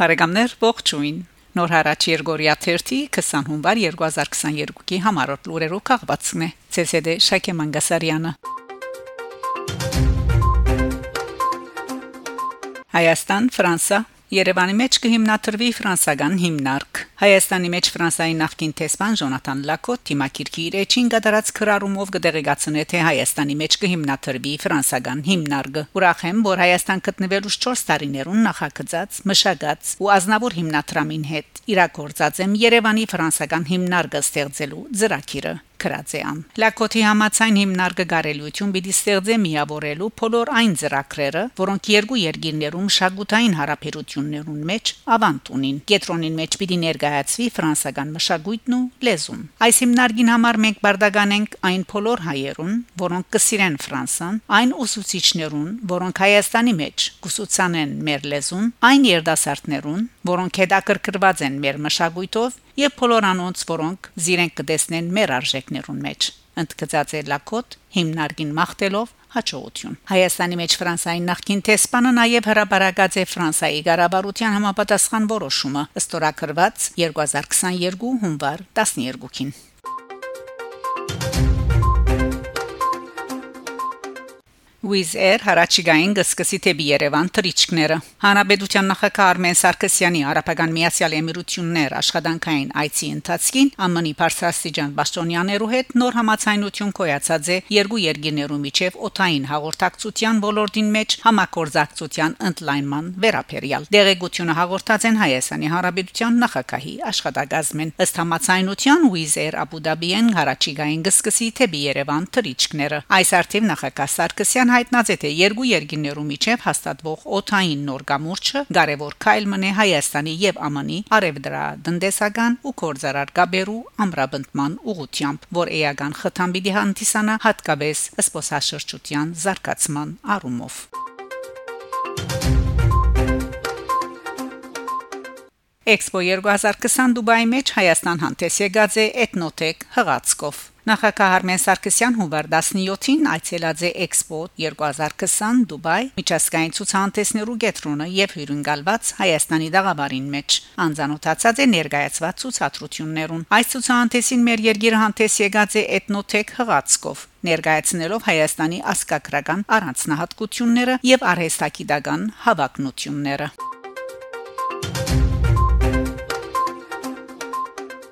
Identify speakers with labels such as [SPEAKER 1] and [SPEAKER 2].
[SPEAKER 1] Բարեկամներ ողջույն։ Նոր հարաճ Երգորիա 30 20 հունվար 2022-ի համարոտ լուրերով քաղվածքն է։ ՑՍԴ Շակե Մանգասարյանը։ Հայաստան, Ֆրանսա Երևանի մեջ կհիմնադրվի ֆրանսական հիմնարկ։ Հայաստանի մեջ Ֆրանսայի նախկին տեսփան Ժոնաթան Լակոտ թիմակիրքի իր էջին գդարած քրարումով կդեղեկացնե թե Հայաստանի մեջ կհիմնադրվի ֆրանսական հիմնարկը։ Ուրախ եմ, որ Հայաստան գտնվելուց 4 տարիներուն նախագծած, մշակած ու ազնվոր հիմնադրամին հետ իրակորձած եմ Երևանի ֆրանսական հիմնարկը ստեղծելու ծրագիրը քրացեան Լակոթի համացայն հիմնարկը գարելություն պիտի ստեղծե միավորելու բոլոր այն ծրագրերը, որոնք երկու երկիրներում շագութային հարաբերություններուն մեջ ավանտ ունին։ Կետրոնին մեջ պիտի ներկայացվի ֆրանսական մշակույթն ու լեզուն։ Այս հիմնարկին համար մենք բարդականենք այն բոլոր հայերուն, որոնք կսիրեն Ֆրանսան, այն ուսուցիչներուն, որոնք Հայաստանի մեջ կուսուցանեն մեր լեզուն, այն երդասարտներուն, որոնք հետաքրքրված են մեր մշակույթով եւ բոլոր անոնց, որոնք զիրեն կտեսնեն մեր արժեքներուն մեջ։ Ընդգծած է Լակոտ հիմնարկին մաղթելով հաջողություն։ Հայաստանի մեջ Ֆրանսայի նախկին տեսփանը նաև հրաբարակած է Ֆրանսայի ղարաբարության համապատասխան որոշումը, ըստորակրված 2022 հունվար 12-ին։ Wizz Air հարաճիգային գսկսի թեպի Երևան թրիչկները։ Հանրապետության նախագահ Արմեն Սարգսյանի Արաբական Միացյալ Էմիրություններ աշխատանքային այցի ընթացքին ԱՄՆ-ի Փարսաստիջան Բաշտոնյաներու հետ նոր համացայնություն կոյացած է երկու երկիներու միջև օթային հաղորդակցության ոլորտին մեջ համակորձակցության ընդլայնման վերաբերյալ։ Դերեկությունը հաղորդած են Հայաստանի Հանրապետության նախագահի աշխատակազմեն ըստ համացայնության Wizz Air Abu Dhabi-ն հարաճիգային գսկսի թեպի Երևան թրիչկները։ Այս արդիվ նախագահ Սարգսյան հայտնած է թե երկու երկիներու միջև հաստատվող օթային նոր գամուրջը կարևոր քայլ մնե Հայաստանի եւ ԱՄՆ-ի արևդրա տնտեսական ու կորզարար գաբերու ամրապնդման ուղությամբ, որ էական խթան պիտի հանդիսանա հատկապես սփոսաշրջության զարգացման առումով։ Expo 2020 Դուբայի մեջ Հայաստան հանդես եկած է Ethnotech հղացկով Նախագահ Արմեն Սարգսյան հունվար 17-ին այցելած է Expo 2020 Դուբայ միջազգային ցուցահանդեսներու գետրոնը եւ հյուրընկալված Հայաստանի դաղավարին մեջ անձանոթացած է ներկայացված ցուցադրություններուն այս ցուցահանդեսին մեր երկիրը հանդես եկած է Ethnotech հղացկով ներկայացնելով Հայաստանի ասկակրական առանձնահատկությունները եւ արհեստագիտական հավակնությունները